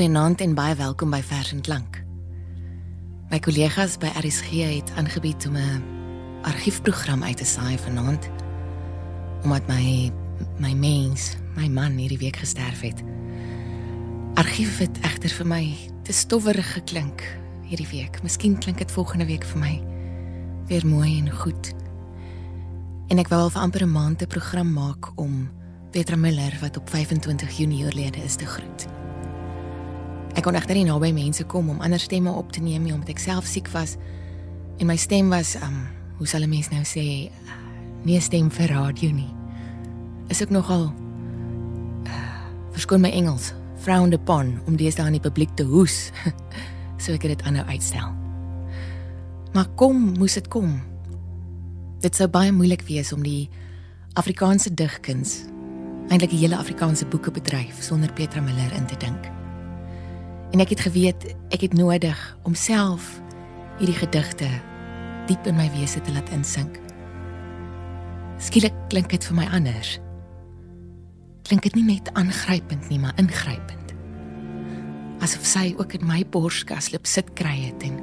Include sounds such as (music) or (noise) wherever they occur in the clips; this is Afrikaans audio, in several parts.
Goeienaand en baie welkom by Vers en Klank. My kollegas by RSG het aangebied om 'n argiefprogram uit te saai vanaand omdat my my mens, my man hierdie week gesterf het. Argief het egter vir my te stowwerig geklink hierdie week. Miskien klink dit volgende week vir my weer mooi en goed. En ek wou al vir amper 'n maand 'n program maak om Petra Miller wat op 25 Junie oorlede is te groet. Ek kon egter nie naby mense kom om ander stemme op te neem nie omdat ek self siek was. En my stem was um hoe sal 'n mens nou sê nie 'n stem vir radio nie. Is ek nogal uh, verskoon my Engels, frowned upon om deesdae aan die publiek te hoes. (laughs) so ek het dit aanhou uitstel. Maar kom, moes dit kom. Dit sou baie moeilik wees om die Afrikaanse digkuns, eintlik die hele Afrikaanse boekebedryf sonder Petra Miller in te dink. En ek het geweet ek het nodig om self hierdie gedigte diep in my wese te laat insink. Skielik klink dit vir my anders. Klink dit nie net aangrypend nie, maar ingrypend. Asof sy ook in my borskas loop sit kry het en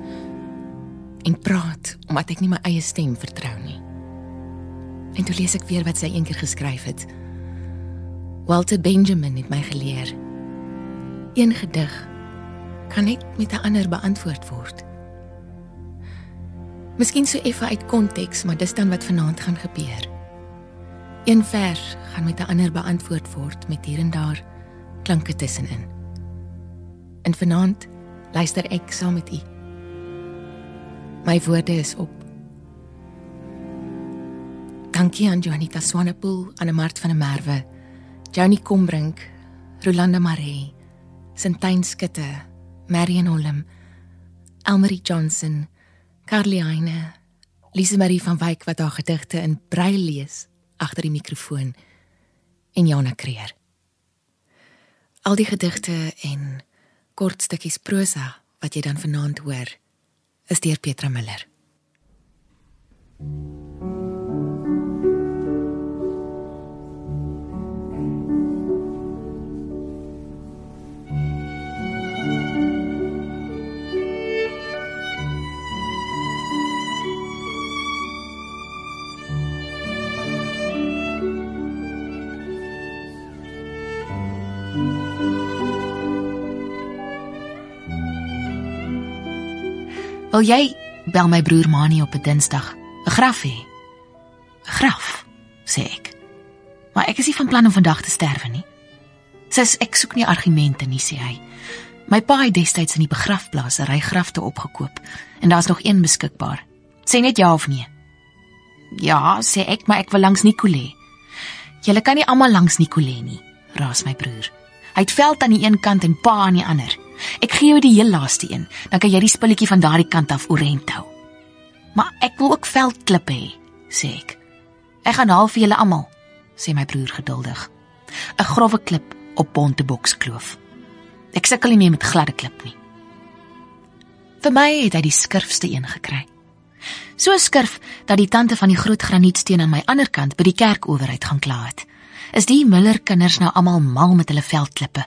en praat omdat ek nie my eie stem vertrou nie. En toe lees ek weer wat sy eendag geskryf het. Walter Benjamin het my geleer. Een gedig kan net met 'n ander beantwoord word. Miskien so effe uit konteks, maar dis dan wat vanaand gaan gebeur. Een vers gaan met 'n ander beantwoord word met hier en daar klanke tussenin. En vanaand luister ek saam met u. My woorde is op. Dankie aan Janita Swanepoel, aan Mart van der Merwe, Johnny Kombrink, Rolanda Maree, Sintyn Skutte, Marion Holm, Elmarie Johnson, Carly Heine, Lise Marie van Wyk wat haar gedigte in brail lees agter die mikrofoon en Jana Kreer. Al die gedigte en kort stukkies prosa wat jy dan vanaand hoor, is deur Petra Miller. thank you Wil jy bel my broer Mani op 'n Dinsdag 'n graf hê? 'n Graf, sê ek. Maar ek is nie van plan om vandag te sterwe nie. Sis, ek soek nie argumente nie, sê hy. My pa het destyds in die begrafplasery grafte opgekoop en daar's nog een beskikbaar. Sê net ja of nee. Ja, sê ek, maar ek wil langs Nicolé. Jy kan nie almal langs Nicolé nie, raas my broer. Hy het veld aan die een kant en pa aan die ander. Ek gee jou die heel laaste een, dan kan jy die spulletjie van daardie kant af oorent hou. Maar ek wil ook veldklippe hê, sê ek. Ek gaan haal vir julle almal, sê my broer geduldig. 'n Grouwe klip op Bontebokskloof. Ek sukkel nie meer met gladde klip nie. Vir my het hy die skurfste een gekry. So skurf dat die tante van die groot granietsteen aan my ander kant by die kerk oweruit gaan kla het. Is die Miller kinders nou almal mal met hulle veldklippe?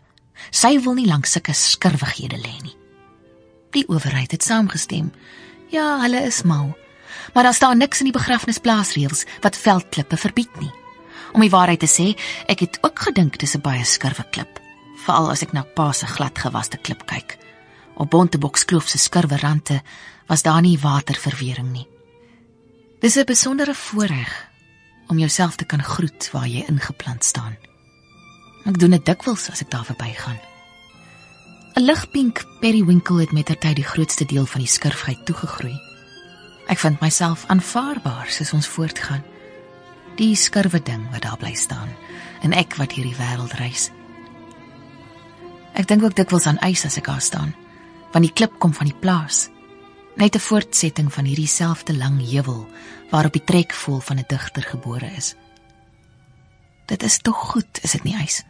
Sy wil nie lank sulke skurwighede lê nie. Die owerheid het saamgestem. Ja, hulle is mal. Maar daar staan niks in die begrafnisplaasreëls wat veldklippe verbied nie. Om die waarheid te sê, ek het ook gedink dis 'n baie skurwe klip, veral as ek na pa se gladgewaste klip kyk. Op Bontebokskloof se skurwe rande was daar nie waterverwering nie. Dis 'n besondere voorreg om jouself te kan groet waar jy ingeplant staan. Ek doen dit dikwels as ek daar verbygaan. 'n Ligpink periwinkle het met ter tyd die grootste deel van die skurfheid toegegroei. Ek vind myself aanvaarbaar soos ons voortgaan. Die skurwe ding wat daar bly staan en ek wat hierdie wêreld reis. Ek dink ook dikwels aan ys as ek daar staan, want die klip kom van die plaas. Net 'n voortsetting van hierdie selfde lang heuwel waarop die trekvoel van 'n digter gebore is. Dit is tog goed, is dit nie ys?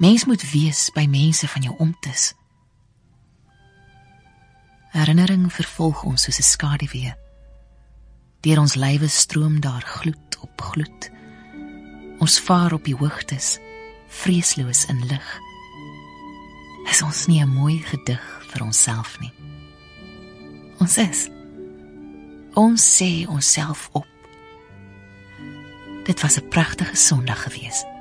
Mens moet wees by mense van jou omtes. Herinnering vervolg ons soos 'n skaduwee. Deur ons lywe stroom daar gloed op gloed. Ons vaar op die hoogtes, vreesloos in lig. Is ons nie 'n mooi gedig vir onsself nie? Ons is. Ons sê onsself op. Dit was 'n pragtige Sondag geweest.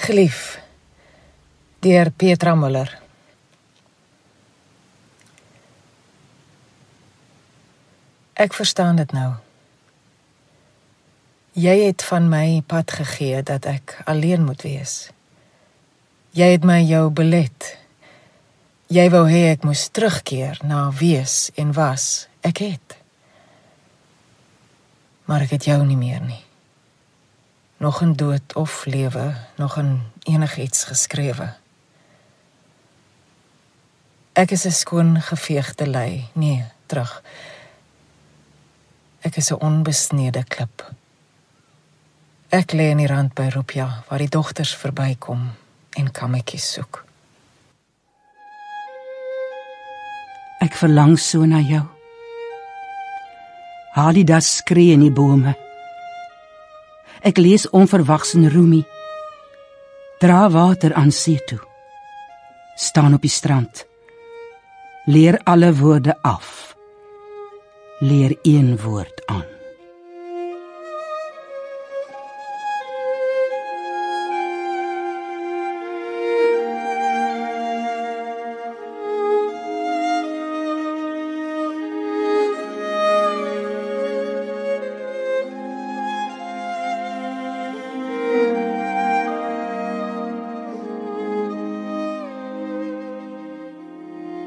Gelief deur Petra Muller. Ek verstaan dit nou. Jy het van my pad gegee dat ek alleen moet wees. Jy het my jou belet. Jy wou hê ek moes terugkeer na wees en was. Ek het. Maar ek het jou nie meer nie nog in dood of lewe, nog in enigiets geskrewe. Ek is 'n skoon geveegde lei, nee, terug. Ek is 'n onbesnede klip. Ek lê in die rand by Rupia waar die dogters verbykom en kammetjies soek. Ek verlang so na jou. Das skree in die bome. Ek lees onverwags in Rumi. Dra water aan see toe. staan op die strand. Leer alle woorde af. Leer een woord aan.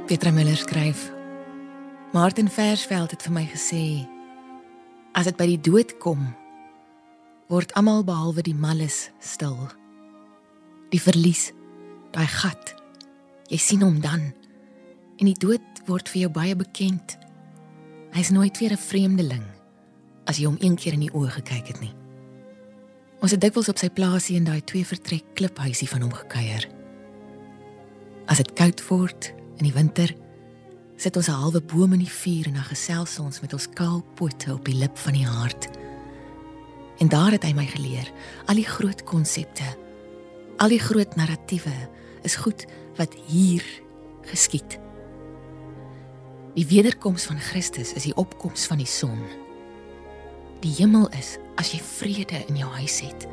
Petra Miller skryf: Martin Versveld het vir my gesê as dit by die dood kom, word almal behalwe die malles stil. Die verlies, daai gat. Jy sien hom dan en die dood word vir jou baie bekend. Hy's nooit weer 'n vreemdeling as jy hom een keer in die oë gekyk het nie. Ons het dikwels op sy plaasie in daai twee vertrek kliphuisie van hom gekuier. As dit koud word, In die winter sit ons 'n halwe boom in die vuur en dan gesels ons met ons kaal pote op die lip van die haard. En daar het hy my geleer, al die groot konsepte, al die groot narratiewe is goed wat hier geskied. Die wederkoms van Christus is die opkoms van die son. Die hemel is as jy vrede in jou huis het.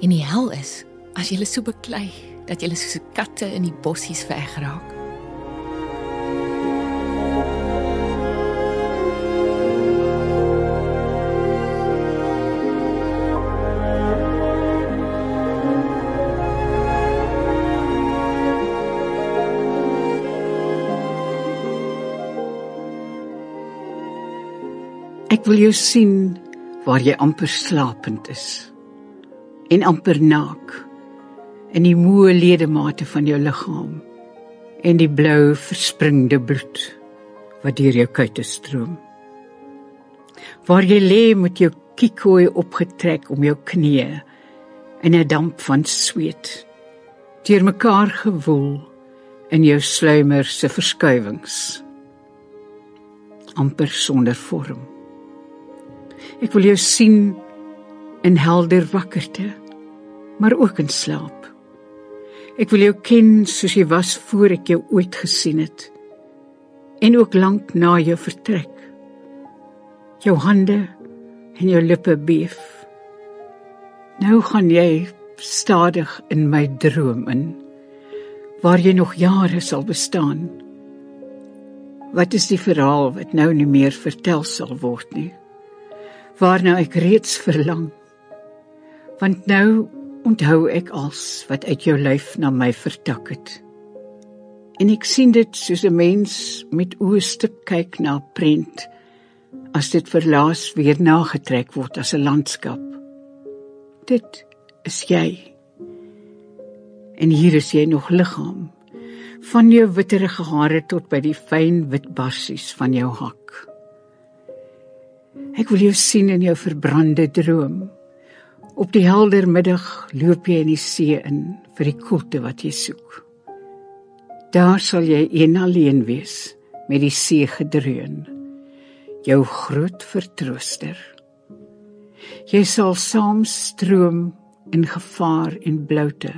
En die hel is as jy so beklei dat julle soos katte in die bossies wegraak. Ek wil jou sien waar jy amper slapend is en amper naak in die moe ledemate van jou liggaam en die blou verspringde bloed wat deur jou kuite stroom. Waar jy lê met jou kikooi opgetrek om jou knieë in 'n damp van sweet deur mekaar gewoel in jou sluimer se verskuiwings amper sonder vorm. Ek wil jou sien in helder wakkerte, maar ook in slaap. Ek wil jou ken soos jy was voor ek jou ooit gesien het. En ook lank na jou vertrek. Jou hande en jou lippe beef. Nou gaan jy stadig in my droom in waar jy nog jare sal bestaan. Wat is die verhaal wat nou nie meer vertel sal word nie? Waarna ek reeds verlang. Want nou onthou ek als wat uit jou lyf na my vertak het. En ek sien dit soos 'n mens met oë stip kyk na 'n prent as dit verlaas weer nagetrek word as 'n landskap. Dit is jy. En hier is jy nog liggaam van jou witterige hare tot by die fyn wit barsies van jou hak. Ek wil jou sien in jou verbrande droom Op die helder middag loop jy in die see in vir die koelte wat jy soek. Daar sal jy een alleen wees met die see gedreun. Jou groot vertrooster. Jy sal saam stroom in gevaar en bloute.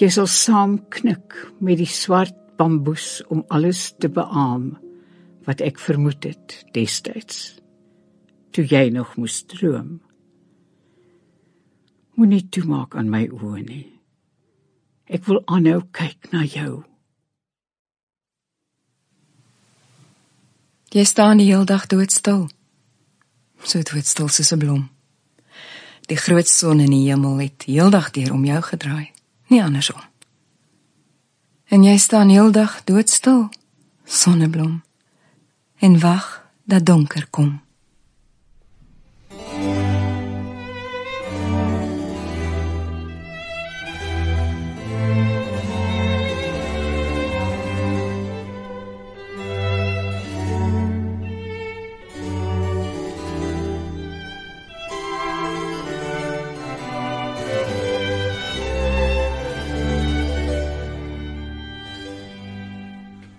Jy sal saam knik met die swart bamboes om alles te beam wat ek vermoed het destyds toe jy nog moes stroom. Moenie toemaak aan my oë nie. Ek wil aanhou kyk na jou. Jy staan die hele dag doodstil. So doodstil soos 'n blom. Die groot son in die hemel het heeldag deur om jou gedraai, nie andersom. En jy staan heeldag doodstil, sonneblom, en wag dat donker kom.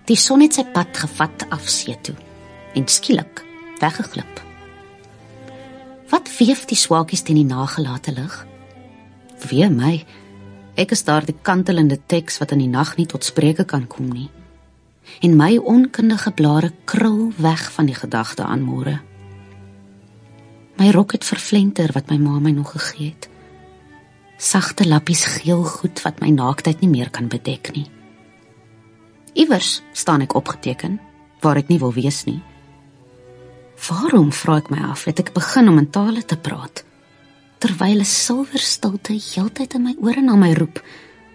Die son het sy pad gevat af see toe en skielik weggeglip. Wat weef die swaakies teen die nagelate lig? Wee my, ek is daar die kantelende teks wat in die nag nie tot spreuke kan kom nie. En my onkundige blare krul weg van die gedagte aan môre. My rok het verflenter wat my ma my nog gegee het. Sagte lappies geel goed wat my naaktheid nie meer kan bedek nie. Iewers staan ek opgeteken waar ek nie wil wees nie. Waarom vra ek my af het ek begin om in tale te praat terwyl 'n silwer stilte heeltyd in my ore na my roep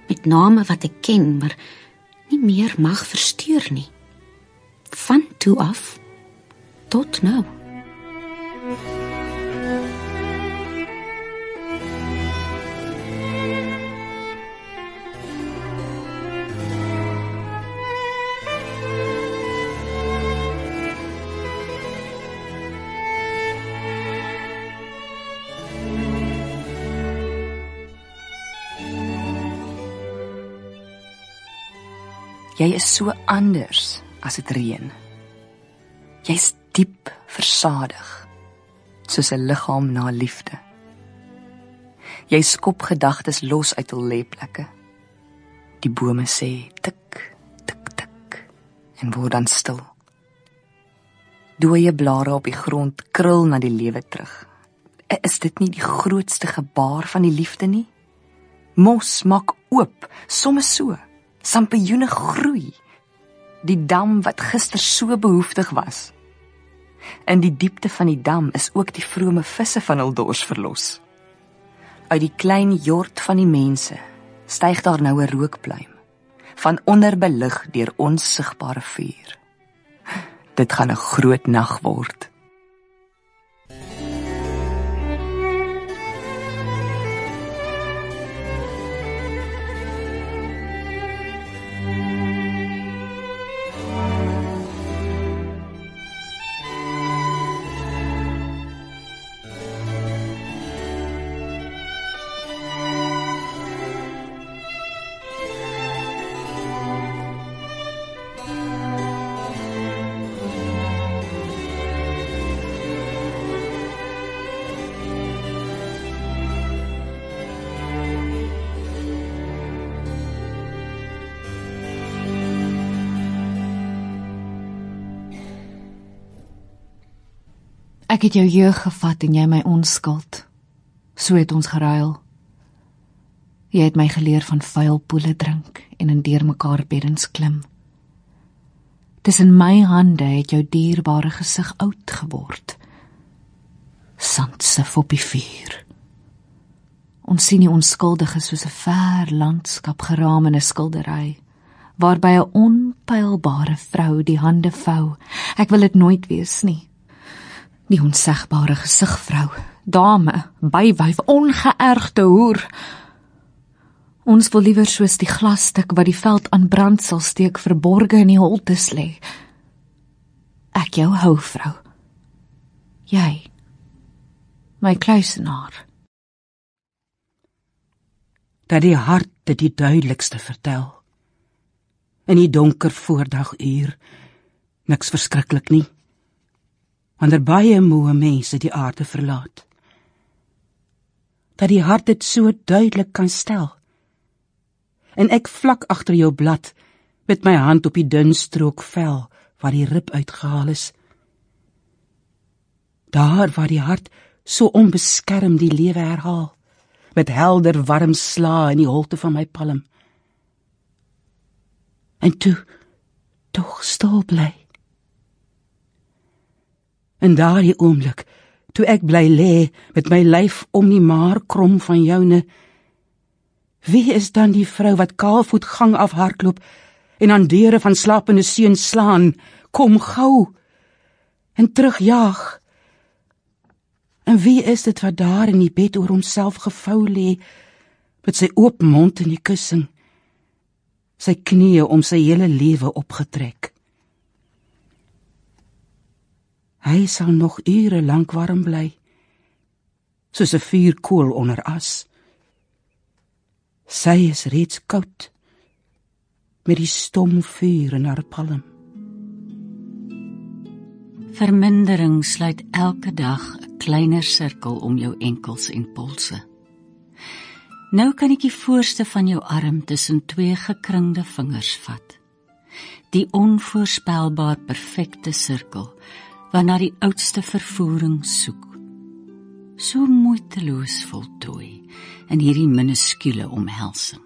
met name wat ek ken maar nie meer mag versteur nie. Van toe af tot nou. Jy is so anders as dit reën. Jy's diep versadig soos 'n liggaam na liefde. Jy skop gedagtes los uit hul lêplekke. Die bome sê tik tik tik en word dan stil. Dooie blare op die grond krul na die lewe terug. Is dit nie die grootste gebaar van die liefde nie? Mos maak oop, soms so sampioene groei. Die dam wat gister so behoeftig was. In die diepte van die dam is ook die vrome visse van hul dors verlos. Uit die klein jort van die mense styg daar nou 'n rookpluim van onderbelig deur onsigbare vuur. Dit gaan 'n groot nag word. Ek het jou jeug gevat en jy my onskuld. So het ons geruil. Jy het my geleer van vuil poele drink en in deurmekaar beddens klim. Tussen my hande het jou dierbare gesig oud geword. Sandse op die vuur. Ons sien die onskuldige soos 'n ver landskap geraam in 'n skildery waarby 'n onpylbare vrou die hande vou. Ek wil dit nooit wees nie. Die onsegbare gesigvrou, dame, bywyf, ongeërgde hoer. Ons wil liewer soos die glasstuk wat die veld aan brand sal steek verborge in die holtes lê. Ek jou hou, vrou. Jy. My kluisenaar. Dat die hart dit die duidelikste vertel. In die donker voordagуur niks verskriklik nie. Wanneer baie moe mense die aarde verlaat. Dat die hart dit so duidelik kan stel en ek vlak agter jou blad met my hand op die dun strook vel waar die rib uitgehaal is. Daar waar die hart so onbeskerm die lewe herhaal met helder warm slae in die holte van my palm. En toe tog stil bly. En daardie oomblik toe ek bly lê met my lyf om die maar krom van joune Wie is dan die vrou wat kaalvoet gang af hardloop en aan deure van slapende seuns slaan? Kom gou. En terugjaag. En wie is dit wat daar in die bed oor homself gevou lê met sy oop mond in die kussing? Sy knieë om sy hele lewe opgetrek. Hy sal nog ure lank warm bly soos 'n vuurkoel onder as. Sy is reeds koud met die stom vuur in haar palm. Vermindering sluit elke dag 'n kleiner sirkel om jou enkels en polse. Nou kan ek die voorste van jou arm tussen twee gekringde vingers vat. Die onvoorspelbaar perfekte sirkel waarna die oudste vervoering soek. So moeiteloos voltooi in hierdie minuskule omhelsing.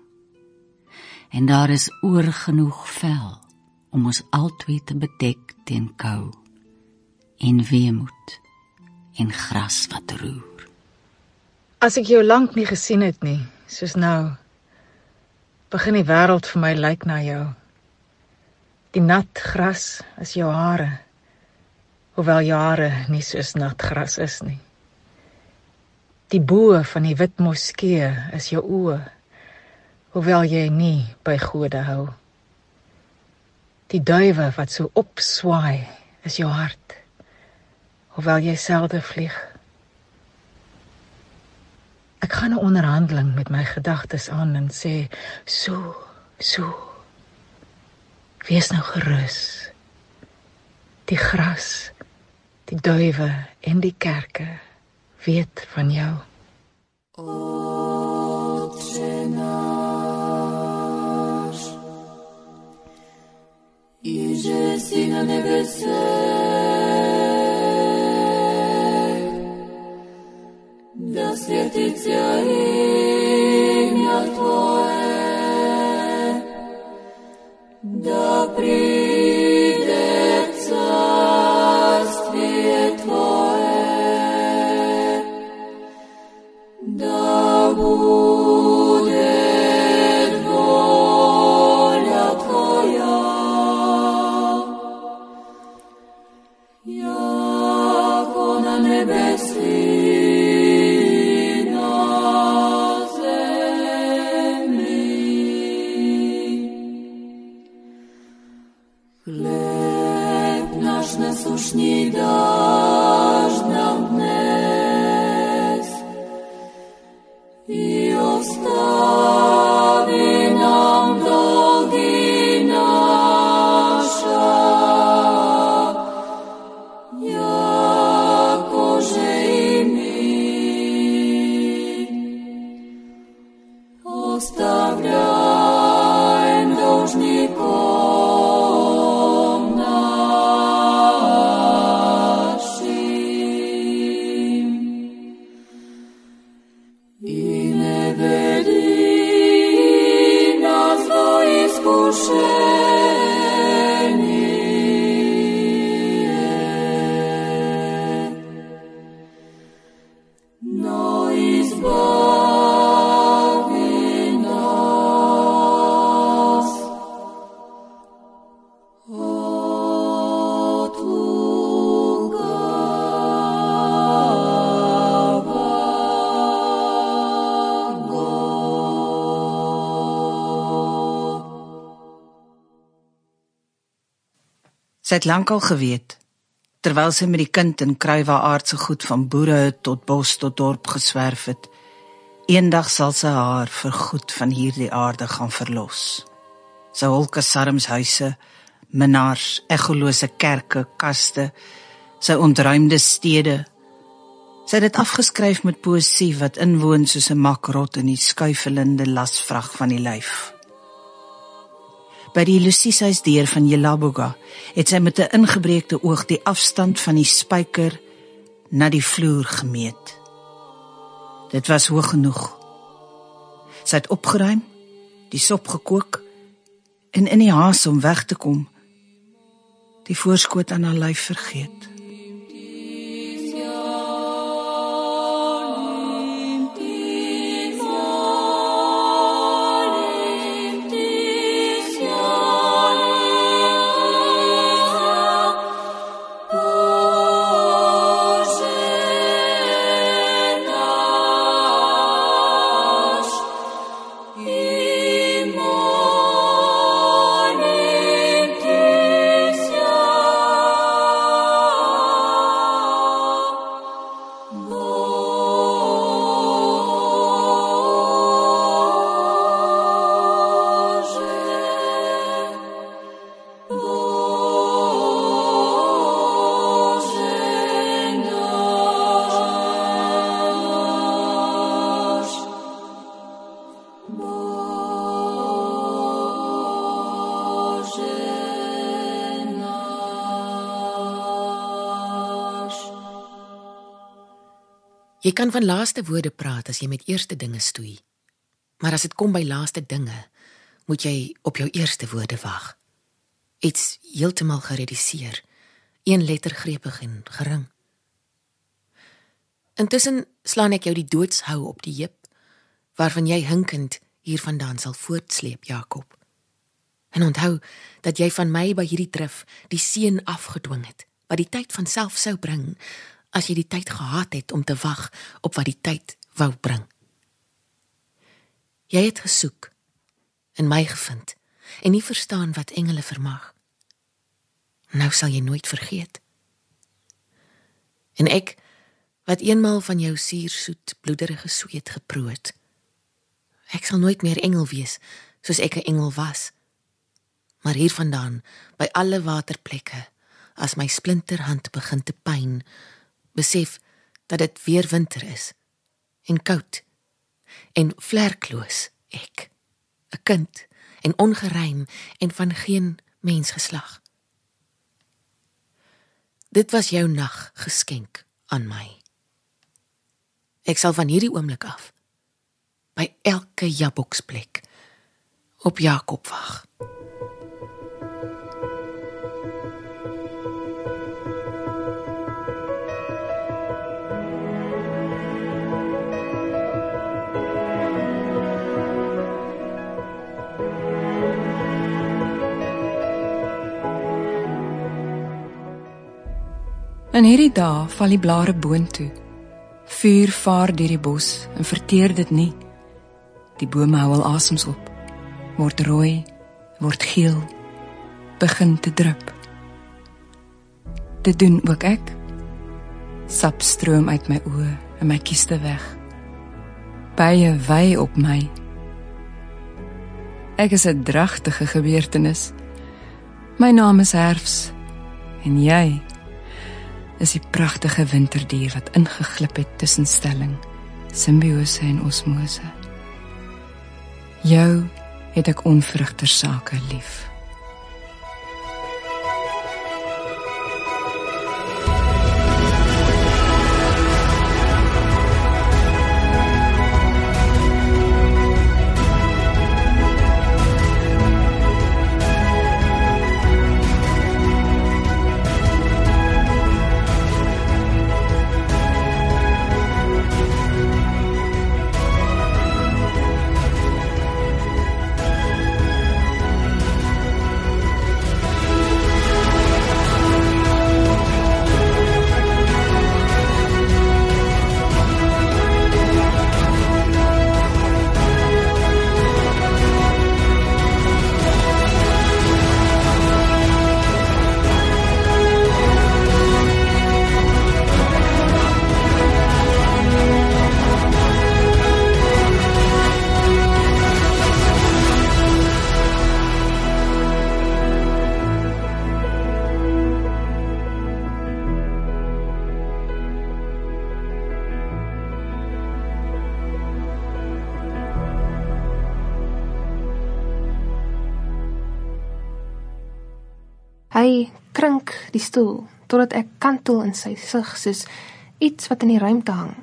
En daar is oor genoeg vel om ons albei te bedek teen kou en weemoed en gras wat roer. As ek jou lank nie gesien het nie, soos nou, begin die wêreld vir my lyk na jou. Die nat gras is jou hare. Hoewel jare nie soos nat gras is nie. Die bo van die wit moskee is jou oë. Hoewel jy nie by gode hou. Die duwe wat so opswaai is jou hart. Hoewel jy selde vlieg. Ek gaan 'n onderhandeling met my gedagtes aan en sê so, so. Wees nou gerus. Die gras, die duwe en die kerke weet van jou. Otče naš, Iže si na nebeseh, da svjetica imja Tvoje, da Chleb nasz nasłusznie daj. Sy het lankal geweet terwyl sy met die kind in kruiwa aardse goed van boere tot bos tot dorp geswerf het. Eendag sal sy haar vir goed van hierdie aarde gaan verlos. Sy holke sarms huise, minnaars, egolose kerke, kaste, sy ontruimde stede. Sy het dit afgeskryf met poësie wat inwoon soos 'n makrot in die skuifelende lasvrag van die lyf. By die Lucisies deur van Jelaboga het sy met 'n ingebreekte oog die afstand van die spyker na die vloer gemeet. Dit was hoog genoeg. Sy het opgeruim, die sop gekook en in die haas om weg te kom, die voorskoot aan haar lyf vergeet. Jy kan van laaste woorde praat as jy met eerste dinge stoei. Maar as dit kom by laaste dinge, moet jy op jou eerste woorde wag. Iets heeltemal gereduseer, een letter greepig en gering. Intussen slaan ek jou die doodshou op die heup waarvan jy hinkend hiervandaan sal voortsleep, Jakob. En onthou dat jy van my by hierdie drif die seën afgedwing het wat die tyd van self sou bring as jy die tyd gehad het om te wag op wat die tyd wou bring. Jy het gesoek en my gevind en nie verstaan wat engele vermag. Nou sal jy nooit vergeet. En ek wat eenmal van jou suursoet bloederige sweet geproe het. Ek sal nooit meer engel wees soos ek 'n engel was. Maar hiervandaan by alle waterplekke as my splinterhand begin te pyn besef dat dit weer winter is en koud en vlerkloos ek 'n kind en ongeruim en van geen mensgeslag. Dit was jou nag geskenk aan my. Ek sal van hierdie oomblik af by elke jaboksplek op Jakob wag In hierdie dae val die blare boontoe. Vuur vaar deur die bos en verteer dit nie. Die bome hou al asems op. Word rooi, word geel, begin te drup. Dit doen ook ek. Sap stroom uit my oë en my kieste weg. Baie wy op my. Ek is 'n dragtige gebeurtenis. My naam is Herfs en jy is die pragtige winterdier wat ingeglip het tussen stelling, simbiose en osmose. Jou het ek onvrugter sake lief. Hy krink die stoel totdat ek kantel in sy sig soos iets wat in die ruimte hang.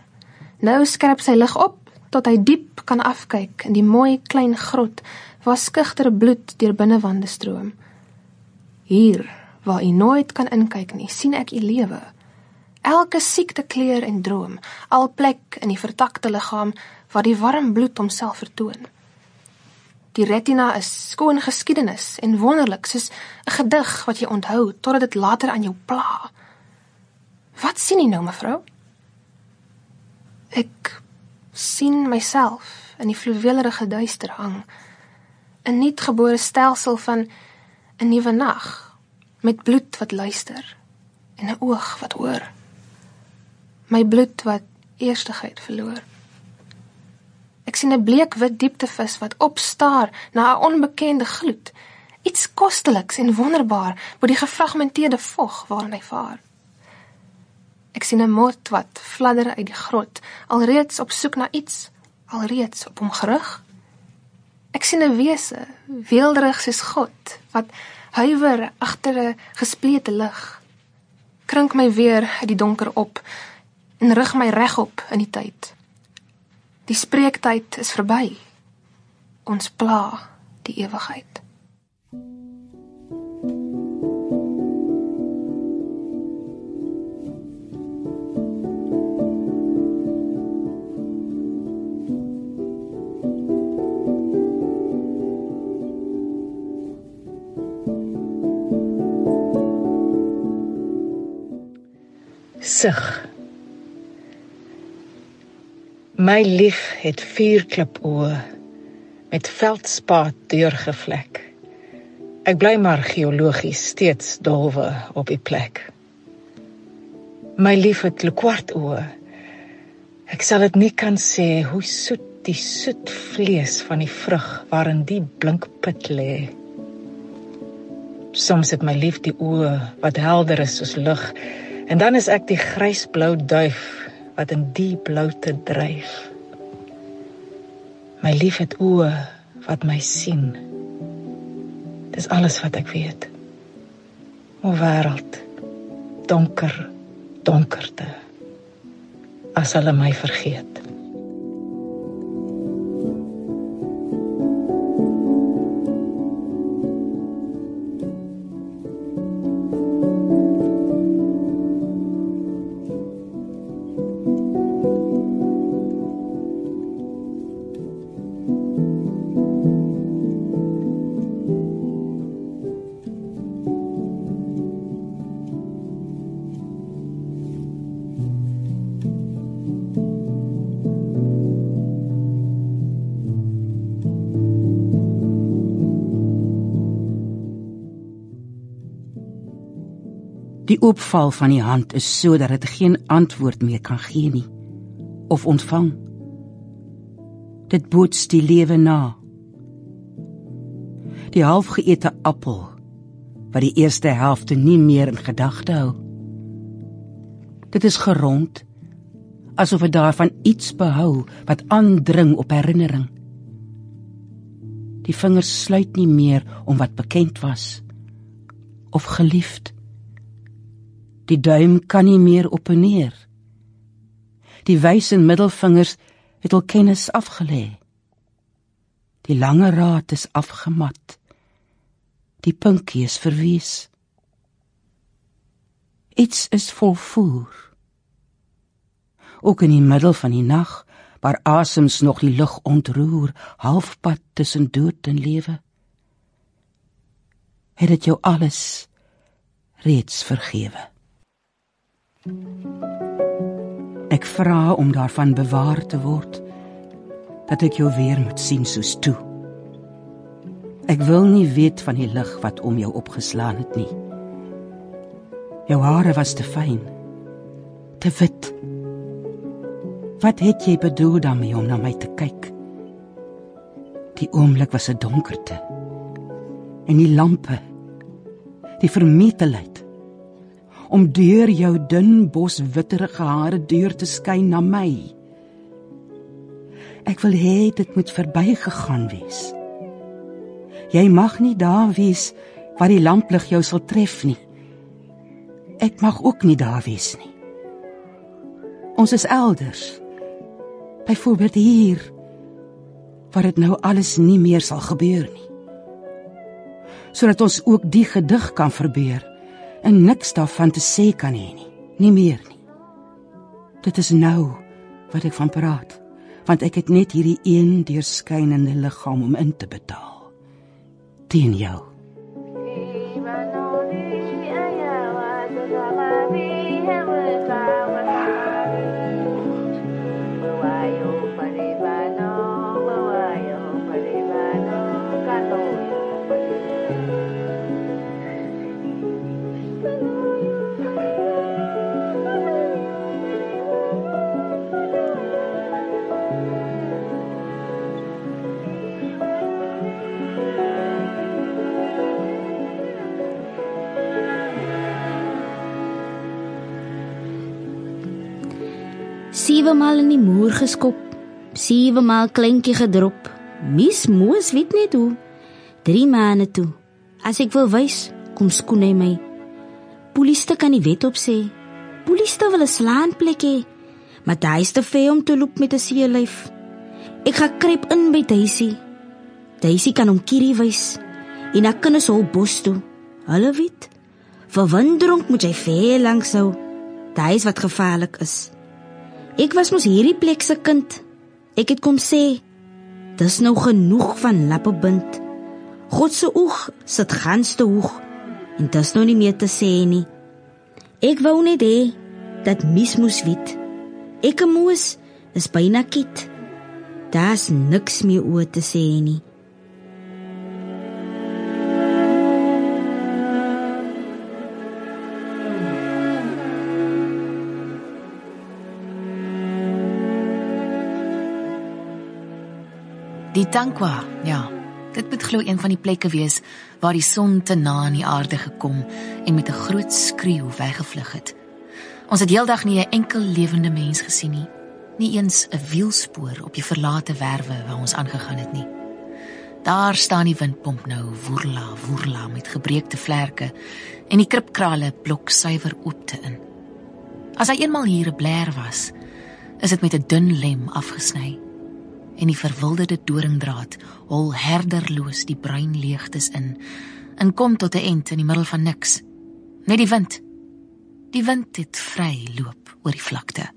Nou skerp sy lig op tot hy diep kan afkyk in die mooi klein grot waar skugter bloed deur binnewande stroom. Hier, waar u nooit kan inkyk nie, sien ek u lewe. Elke siekte kleur en droom, al plek in die vertakte liggaam waar die warm bloed homself vertoon. Die retina is skoon geskiedenis en wonderlik soos 'n gedig wat jy onthou totdat dit later aan jou pla. Wat sien jy nou, mevrou? Ek sien myself in die fluweelerige duister hang. 'n Nuutgebore stelsel van 'n nuwe nag met bloed wat luister en 'n oog wat hoor. My bloed wat eerstigheid verloor. Ek sien 'n bleekwit dieptevis wat opstaar na 'n onbekende gloed. Iets kosteliks en wonderbaar bo die gefragmenteerde vog waarin hy vaar. Ek sien 'n mot wat fladder uit die grot, alreeds op soek na iets, alreeds op hom gerig. Ek sien 'n wese, weelderig soos God, wat huiwer agter 'n gesplete lig. Krink my weer uit die donker op en rig my regop in die tyd. Die spreektyd is verby. Ons pla die ewigheid. Sig. My lief het vier klipoë met veldspaat deurgevlek. Ek bly maar geologies steeds dolwe op die plek. My lief het kwart oë. Ek sal dit nie kan sê hoe soet die soet vlees van die vrug waarin die blink pit lê. Soms het my lief die oë wat helder is soos lig En dan is ek die grysblou duif wat in die bloute dryf. My lief het oë wat my sien. Dis alles wat ek weet. O wêreld, donker, donkerte. As hulle my vergeet. Die oopval van die hand is sodat dit geen antwoord meer kan gee nie of ontvang. Dit boots die lewe na. Die halfgeëte appel wat die eerste helfte nie meer in gedagte hou. Dit is gerond asof dit daarvan iets behou wat aandring op herinnering. Die vingers sluit nie meer om wat bekend was of geliefd. Die duim kan nie meer op en neer. Die wys en middelvingers het al kennis afgelê. Die lange raad is afgemat. Die pinkie is verwees. Iets is volvoer. Ook in die middel van die nag, waar asems nog die lug ontroer, halfpad tussen dood en lewe. Het dit jou alles reeds vergewe? Ek vra om daarvan bewaar te word dat ek jou weer moet sien soos toe. Ek wil nie weet van die lig wat om jou opgeslaan het nie. Jou hare was te fyn, te wit. Wat het jy bedoel daarmee om na my te kyk? Die oomblik was 'n donkerte. En die lampe, die vermetelheid om deur jou dun bos witterige hare deur te skyn na my. Ek wil hê dit moet verbygegaan wees. Jy mag nie daar wees waar die lamplig jou sal tref nie. Ek mag ook nie daar wees nie. Ons is elders. Byvoorbeeld hier waar dit nou alles nie meer sal gebeur nie. Sodat ons ook die gedig kan verbeur en niks daarvan te sê kan hê nie, nie meer nie. Dit is nou wat ek van praat, want ek het net hierdie een deurskynende liggaam om in te betaal. Teen jou. Sewe maal in die muur geskop, sewe maal kleintjie gedrop. Mis moes weet net hoe. 3 maande toe. As ek wil wys, kom skoon hy my. Polisie kan nie wet op sê. Polisie wil 'n slaanplek hê. Maar daai is te veel om te loop met 'n seelyf. Ek gaan krep in by Daisy. Daisy kan hom kierie wys. En ek kan hom bos toe. Hulle weet. Verwondering moet jy veel langs hou. Daai is wat gevaarlik is. Ek was mos hierdie plek se kind. Ek het kom sê, dis nou genoeg van lappebind. God se oog sit gans te hoog en dis nou nie meer te sê nie. Ek wou net hê dat mis moes weet. Ek moes is byna kit. Daar's niks meer oor te sê nie. Tankwa, ja. Dit moet glo een van die plekke wees waar die son te na aan die aarde gekom en met 'n groot skreeu weggevlug het. Ons het heeldag nie 'n enkel lewende mens gesien nie, nie eens 'n wielspoor op die verlate werwe waar ons aangegaan het nie. Daar staan die windpomp nou, woerla, woerla met gebreekte vlerke en die kripkrale blok suiwer oop te in. As hy eenmal hier 'n bler was, is dit met 'n dun lem afgesny en die verwilderde doringdraad hol herderloos die bruin leegtes in en kom tot 'n end in die middel van niks. Net die wind. Die wind het vry loop oor die vlakte.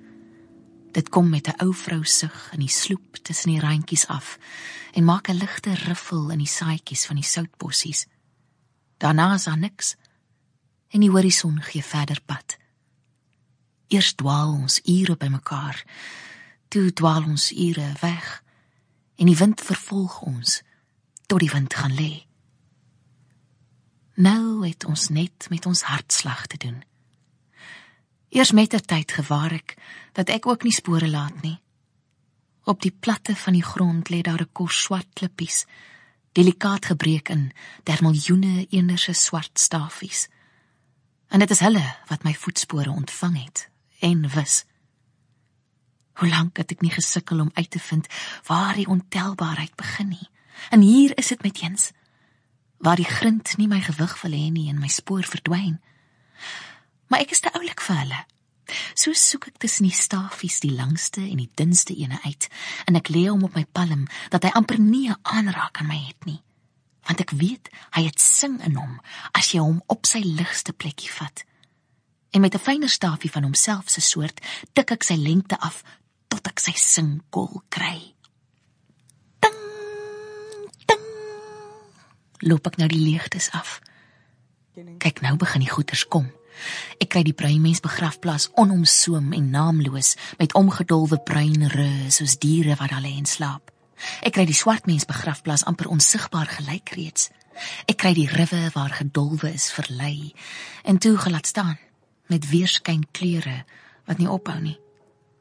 Dit kom met 'n ou vrou sug in die sloep tussen die randjies af en maak 'n ligte riffel in die saaitjies van die soutbossies. Daarna is daar niks en die horison gee verder pad. Eers dwaal ons ure bymekaar. Toe dwaal ons ure weg en die wind vervolg ons tot die wind gaan lê. Nou het ons net met ons hartslag te doen. Eers met 'n tyd gewaar ek dat ek ook nie spore laat nie. Op die platte van die grond lê daar 'n kors swart klippies, delikaat gebreek in der miljoene eenderse swart stafies. En dit is hulle wat my voetspore ontvang het en wis. Hoe lank het ek nie gesukkel om uit te vind waar die ontelbaarheid begin nie. En hier is dit met eens waar die grind nie my gewig wil hê nie en my spoor verdwyn. Maar ek is te oulik vir hulle. So soek ek tussen die stafies die langste en die dunste ene uit en ek lê hom op my palm dat hy amper nie 'n aanraak aan my het nie. Want ek weet hy het sing in hom as jy hom op sy ligste plekkie vat. En met 'n fyner stafie van homself se soort tik ek sy lengte af tot ek sy sinkol kry. Ding, ding. Loop ek nou die leegtes af. Kyk nou begin die goeters kom. Ek kry die bruin mens begrafplaas onomsoom en naamloos met omgedolwe bruin reë soos diere wat hulle in slaap. Ek kry die swart mens begrafplaas amper onsigbaar gelyk reeds. Ek kry die riwe waar gedolwe is verlei en toe gelaat staan met weerskyn kleure wat nie ophou nie.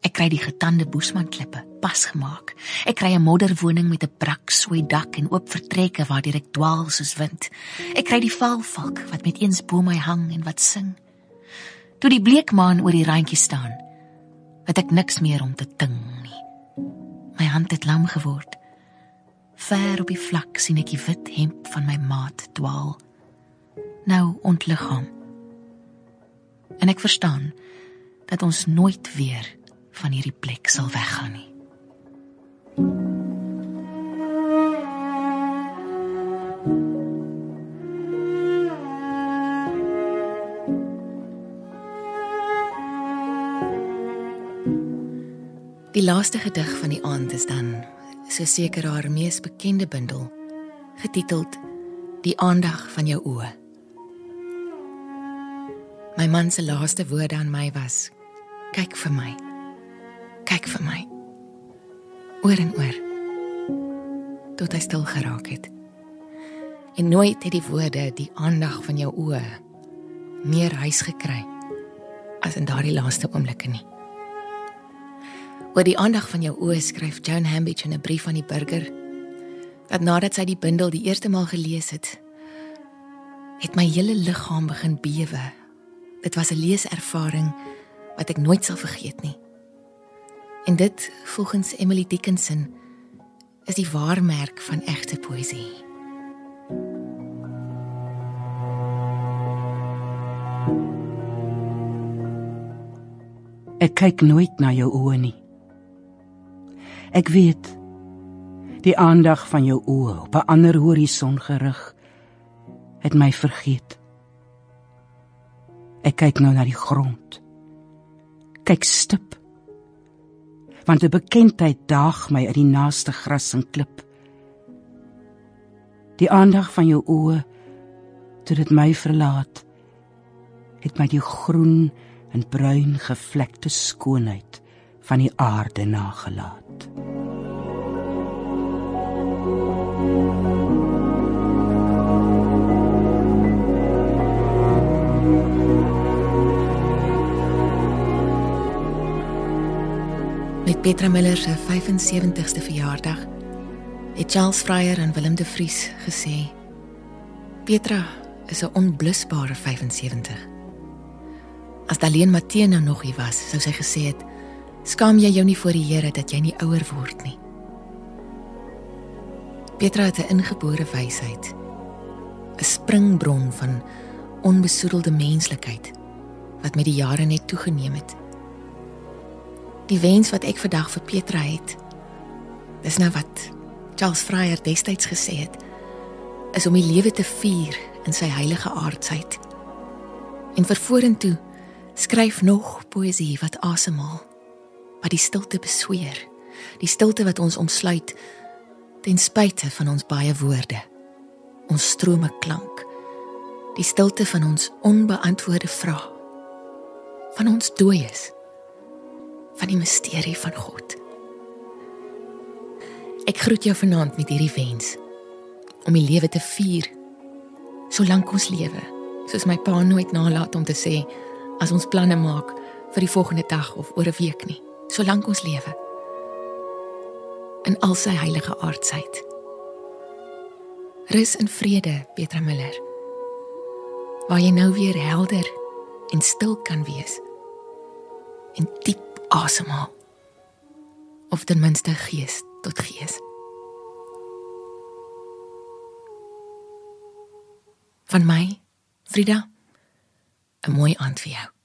Ek kry die getande boesman klippe pas gemaak. Ek kry 'n modderwoning met 'n brak sooi dak en oop vertrekke waar direk dwaal soos wind. Ek kry die valvalk wat met eens bo my hang en wat sing. Toe die bleekmaan oor die randjie staan, het ek niks meer om te ting nie. My hand het lam geword. Ver op die vlak sien ek die wit hemp van my maat dwaal. nou ontliggaam. En ek verstaan dat ons nooit weer van hierdie plek sal weggaan nie. Die laaste gedig van die aand is dan so seker haar mees bekende bundel getiteld Die aandag van jou oë. My man se laaste woorde aan my was: Kyk vir my. Kyk vir my. Oor en oor. Tot hy stil geraak het. En nooit het die woorde die aandag van jou oë meer huis gekry as in daardie laaste oomblikke nie. Oor die aandag van jou oë skryf Joan Hambidge in 'n brief aan die burger dat nadat sy die bundel die eerste maal gelees het, het my hele liggaam begin bewe. Dit was 'n leeservaring wat ek nooit sal vergeet nie. En dit, volgens Emily Dickinson, is die waarmerk van egte poësie. Ek kyk nooit na jou oë nie. Ek weet die aandag van jou oë op 'n ander horison gerig het my vergeet. Ek kyk nou na die grond. Kyk stip. Want 'n bekendheid daag my uit die naaste gras en klip. Die aandag van jou oë toe dit my verlaat het my die groen en bruin gevlekte skoonheid van die aarde nagelaat. Met Petra Miller se 75ste verjaardag het Charles Fryer aan Willem de Vries gesê: Petra is 'n onblusbare 75. As Daleen Matthee nou nog hier was, sou sy gesê het: "Skaam jy jou nie voor die Here dat jy nie ouer word nie?" Petra het 'n ingebore wysheid, 'n springbron van onbesoedelde menslikheid wat met die jare net toegeneem het. Die wens wat ek vandag vir Petra het, dis nou wat Charles Fryer destyds gesê het, is om die lewe te vier in sy heilige aardsheid. En vir vorentoe skryf nog poësie wat asemhaal, wat die stilte besweer, die stilte wat ons omsluit ten spyte van ons baie woorde, ons strome klank, die stilte van ons onbeantwoorde vrae, van ons dooies, van die misterie van God. Ek groet jou vanaand met hierdie wens om die lewe te vier solank ons lewe, soos my pa nooit nalat om te sê as ons planne maak vir die volgende dag of oor 'n week nie, solank ons lewe in al sy heilige aardsheid. Rus in vrede, Petra Miller. Waar jy nou weer helder en stil kan wees. En diep asemhaal. Of ten minste gees tot gees. Van my, Frida, 'n mooi aand vir jou.